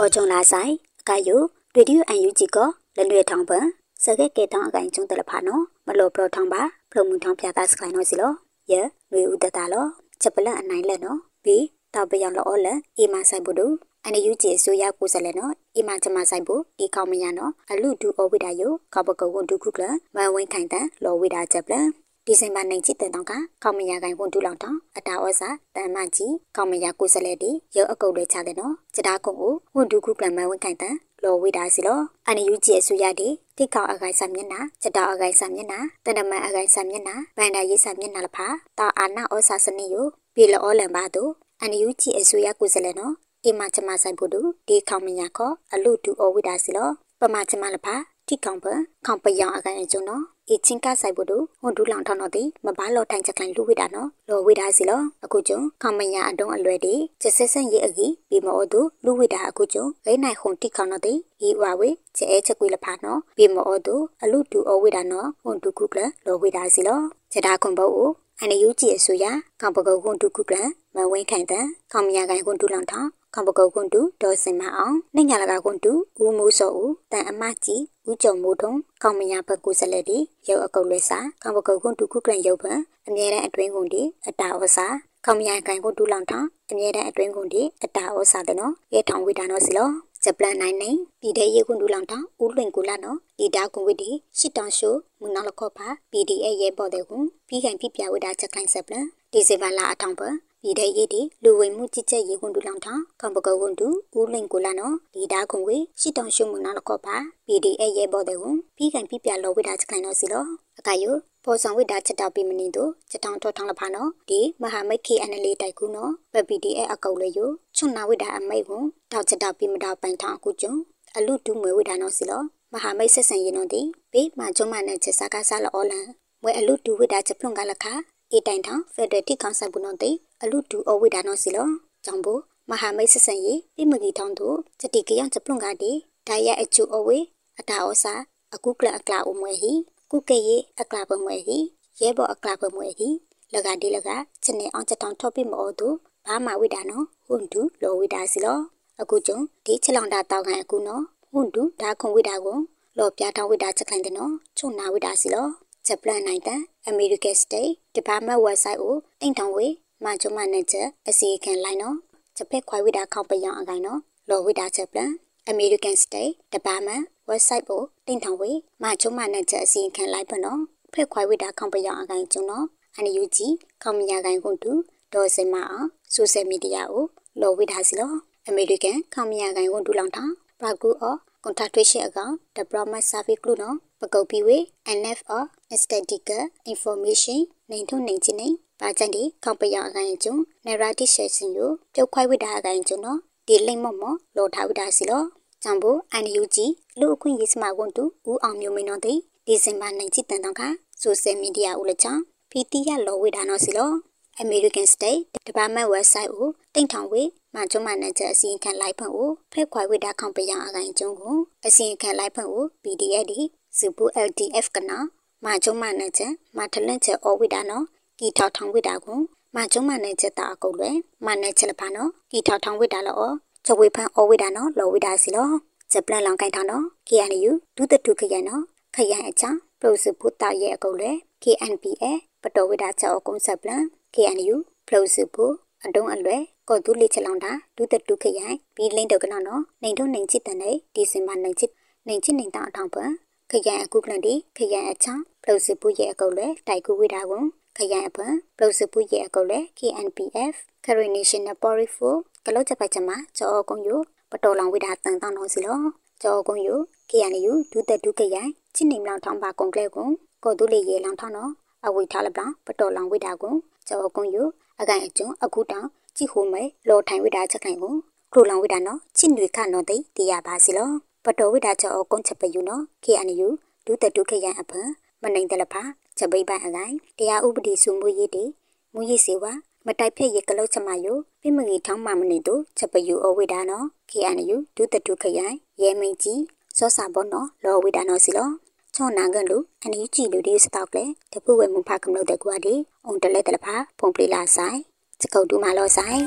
အော်ဂျွန်လာဆိုင်အကယုရေဒီယိုအန်ယူဂျီကလလွေထောင်ပန်စကဲကေတောင်းအကိုင်ကျုံတယ်လဖာနော်မလို့ပရထောင်ပါဖလုံမှုထောင်ပြတာစခိုင်နော်စီလောယေနွေဦးတတာလောချက်ပလန်အနိုင်လက်နော်ပြီးတောက်ပယောင်လောလအီမဆိုင်ဘူးတို့အန်ယူဂျီဆိုရကိုစလဲနော်အီမချမဆိုင်ဘူးဒီကောင်းမရနော်အလူဒူအဝိဒါယိုကပကဝွန်ဒူခုကလမဝင်းခိုင်တန်လောဝိဒါချက်ပလန် ဒီဇင်ဘာနိုင်ချစ်တဲ့တောင်ကကောင်းမရကိုင်ဝန်တူလောင်တောင်အတာဩစာတန်မကြီးကောင်းမရကိုစလဲတီရုပ်အကုတ်လေးချတဲ့နော်စတားကုံကိုဝန်တူခုကလမဝင်းခိုင်တန်လောဝိဒါစီလောအန်ယူဂျီအဆူရတီတိကောက်အကိုင်ဆာမျက်နှာစတားအကိုင်ဆာမျက်နှာတနမအကိုင်ဆာမျက်နှာဗန်ဒါရေးဆာမျက်နှာလဖာတာအာနာဩစာစနိယိုပြီလောလန်ပါတို့အန်ယူဂျီအဆူရကိုစလဲနော်အိမချမဆိုင်ဖို့တို့ဒီခေါမညာခောအလူတူအဝိဒါစီလောပမချမလဖာတိကောင်ပခေါပယောင်အကိုင်အကျုံနော် အချင်းကဆိုင်ဖို့တို့ဟွန်ဒူလောင်ထောင်းတော့ဒီမဘာလောထိုင်ချက်ကိုင်လူဝိတာနော်လောဝိတာစီလောအခုကျုံခေါမညာအတုံးအလွယ်ဒီချက်ဆက်ဆက်ရဲ့အကြီးပြီးမောသူလူဝိတာအခုကျုံဂိနိုင်ခွန်တိခေါတော့ဒီဤဝဝေချဲချက်ကွေလဖာနော်ပြီးမောသူအလူတူအဝိတာနော်ဟွန်ဒူကုကလလောဝိတာစီလောချက်တာခွန်ဘောအန်ယူကြည့်အဆိုရကောင်ပကုတ်ကွန်တူကုကလမဝင်းခိုင်တန်ခေါမညာကိုင်ကွန်တူလောင်ထောင်း ကံပကုတ်ကွန်တူဒေါ်စင်မအောင်နှညာလကကွန်တူဦးမိုးစောဦးတန်အမကြီးဦးကျော်မိုးထုံကောင်းမညာဘက်ကိုဆက်လက်ဒီရုပ်အကုတ်လွဲစာကံပကုတ်ကွန်တူခုကလန်ရုပ်ဖန်အမြဲတမ်းအတွင်းကွန်ဒီအတာဝစာကောင်းမညာကန်ကွန်တူလောင်ထောင်းအမြဲတမ်းအတွင်းကွန်ဒီအတာဝစာတဲ့နော်ရဲထောင်ဝိတာနော်စီလောဂျပလန်နိုင်နိုင်ပြည်တဲ့ရေကွန်တူလောင်တောင်ဦးလွင်ကူလာနော်ဒီတာကွန်ဝိတီရှစ်တောင်ရှိုမူနောက်လခော့ပါ PDA ရဲပေါ်တဲ့ကွန်ပြီးခိုင်ပြပြဝိတာချက်ခိုင်ဆက်ပလန်ဒီဇေဘာလာအထောင်ပပြည်တဲ့ရည်ဒီလူဝင်မှုကြည်ချက်ရေကွန်တူလောင်ထောင်ကံပကကွန်တူဦးလင်ကိုလာနော်ဒီတာခုံဝေရှစ်တောင်ရှုံမနာလကောပါ PDA ရဲဘောတဲ့ကွန်ပြီးကန်ပြပြလောဝိတာချက်ခိုင်တော့စီလောအကယုပေါ်ဆောင်ဝိတာချက်တောက်ပြီးမနေတော့ချက်တောင်ထောထောင်းလဖာနော်ဒီမဟာမိတ် KNL တိုက်ကူနော်ပ PDA အကောက်လေယုချွန်နာဝိတာအမိတ်ကွန်တောက်ချက်တောက်ပြီးမတောက်ပိုင်ထောင်အခုကျုံအလူတူမွေဝိတာနော်စီလောမဟာမိတ်ဆက်ဆံရင်တော့ဒီဘေးမှာကျုံမနဲ့ချက်စားကားစားလောလန်မွေအလူတူဝိတာချက်ဖုန်ကလခအေတိုင်ထောင်ဖက်ဒရယ်တိကောင်ဆပ်ဘူးနော်တဲ့ အလူတူအဝိဒါနော်စီလောကြောင့်ဘူးမဟာမိတ်ဆဆန်ရီပြမကြီးထောင်းတို့စတိကရံစပလုံကတိဒါရအချူအဝေအတာဩစာအခုကလအကလာအမွေဟီကုကေယေအကလာပမွေဟီရဲဘောအကလာပမွေဟီလကဒီလကစနေအောင်ချက်တောင်ထော့ပြမောသူဘာမဝိဒါနော်ဟွန်တူလောဝိဒါစီလောအခုကျုံဒီချက်လောင်တာတောက်ခံအခုနော်ဟွန်တူဒါခုံဝိဒါကိုလောပြားထောင်းဝိဒါချက်ခိုင်တဲ့နော်ချုံနာဝိဒါစီလောဂျပန်နိုင်တဲ့အမေရိကန်စတိတ်ဒီပါမတ်ဝက်ဆိုက်ကိုတိန့်ထောင်ဝေ မာချုံမနဲ့ချက်အစီခံလိုက်နော်ဂျပက်ခွိုင်ဝိတာခေါပယောင်အကိုင်နော်လော်ဝိတာချက်ပလန်အမေရိကန်စတိတ်ဒီပါမတ်ဝက်ဆိုက်ကိုတိန့်ထောင်ဝေမာချုံမနဲ့ချက်အစီခံလိုက်ပနော်ဖက်ခွိုင်ဝိတာခေါပယောင်အကိုင်ကျုံနော်အန်ယူဂျီခေါမညာကိုင်ကွန်တူဒေါ်စင်မအောင်ဆိုရှယ်မီဒီယာကိုလော်ဝိတာစီလောအမေရိကန်ခေါမညာကိုင်ကွန်တူလောင်ထောင်ပရာကူအော contractation account development service လို့နော်ပကုတ်ပြီးဝေ NF or statistical information နိုင်ထုံနိုင်ချင်းနေပါချန်ဒီခေါပရအကိုင်ကျုံ narrative session ကိုပြုတ်ခွိုက်ဝိတာအကိုင်ကျုံနော်ဒီလိမ့်မော့မော့လောထားဝိတာစီလောကြံဖို့ NUG လူအခွင့်ရေးစမကွန်တူဦးအောင်မျိုးမင်းတို့ဒီဒီဇင်ဘာနိုင်ချစ်တန်တော့ကဆိုဆယ်မီဒီယာဦးလချောင်းဖီတီရလောဝိတာနော်စီလော American State Department website ကိုတိန့်ထောင်ဝေ မကျုံမနဲ့ချက်အစီရင်ခံလိုက်ဖွင့်ကိုဖက်ခွိုင်ဝိတာခေါင်ပရအကိုင်ကျုံကိုအစီရင်ခံလိုက်ဖွင့်ကို PDF ဒီစပူ LDF ကနာမကျုံမနဲ့ချက်မထလန့်ချက်အောဝိတာနော်ကီထောက်ထောင်ဝိတာကိုမကျုံမနဲ့ချက်တာအကုတ်လွယ်မနဲ့ချက်လဖာနော်ကီထောက်ထောင်ဝိတာလောချဝေဖန်အောဝိတာနော်လောဝိတာစီလောချက်ပလန်လောင်ကိုင်ထောင်နော် KNU ဒုတတုခရနော်ခရန်အချာပရိုစပူတာရဲ့အကုတ်လွယ် KNPA ပတော်ဝိတာချက်အကုန်းဆက်ပလန် KNU ပရိုစပူအတုံးအလွယ် ကောတူလိချလောင်တာဒုတတုခရိုင်ပြီးလင်းတော့ကနော်နော်နိုင်တော့နိုင်ချစ်တဲ့နေဒီစင်မနိုင်ချစ်နိုင်ချစ်နိုင်တာအထောင်ပန်ခရိုင်အခုကလန်ဒီခရိုင်အချောင်းပလုစပူရဲ့အကုတ်လဲတိုက်ကူဝိတာကွန်ခရိုင်အပန်ပလုစပူရဲ့အကုတ်လဲ KNPF Karen National Party for ကလောချပိုက်ချမကြောအကုံယပတော်လောင်ဝိတာတန်တောင်းတော်စီလောကြောအကုံယ KNU ဒုသက်ဒုခရိုင်ချင်းနေမလောင်ထောင်းပါကွန်ကလဲကွန်ကောတူလေရေလောင်ထောင်းတော့အဝိထားလပပတော်လောင်ဝိတာကွန်ကြောအကုံယအကိုင်အကျုံအခုတောင် ကြည့်ဟိုမဲလော်ထိုင်ဝိတာချက်ခိုင်ကိုကလိုလောင်ဝိတာနော်ချင်းတွေခနော်တိတရပါစီလောပတော်ဝိတာချောကုန်းချက်ပယူနော် KNU ဒုတတုခရန်အဖန်မနိုင်တယ်လဖာချက်ပိပိုင်အကိုင်တရားဥပဒေစုမှုရေးတေမူရေးစေဝါမတိုက်ဖက်ရကလုတ်ချမယိုပြမကြီးထောင်းမှမနေတို့ချက်ပယူအဝိဒါနော် KNU ဒုတတုခရန်ရဲမင်းကြီးစောစာဘောနော်လောဝိဒါနော်စီလောချောနာကလူအနီကြည့်လူဒီစတောက်လေတပုဝဲမဖကမလို့တဲ့ကွာဒီအုံတလဲတလဖာဖုန်ပလီလာဆိုင် စကုတ်တူမလောဆိုင်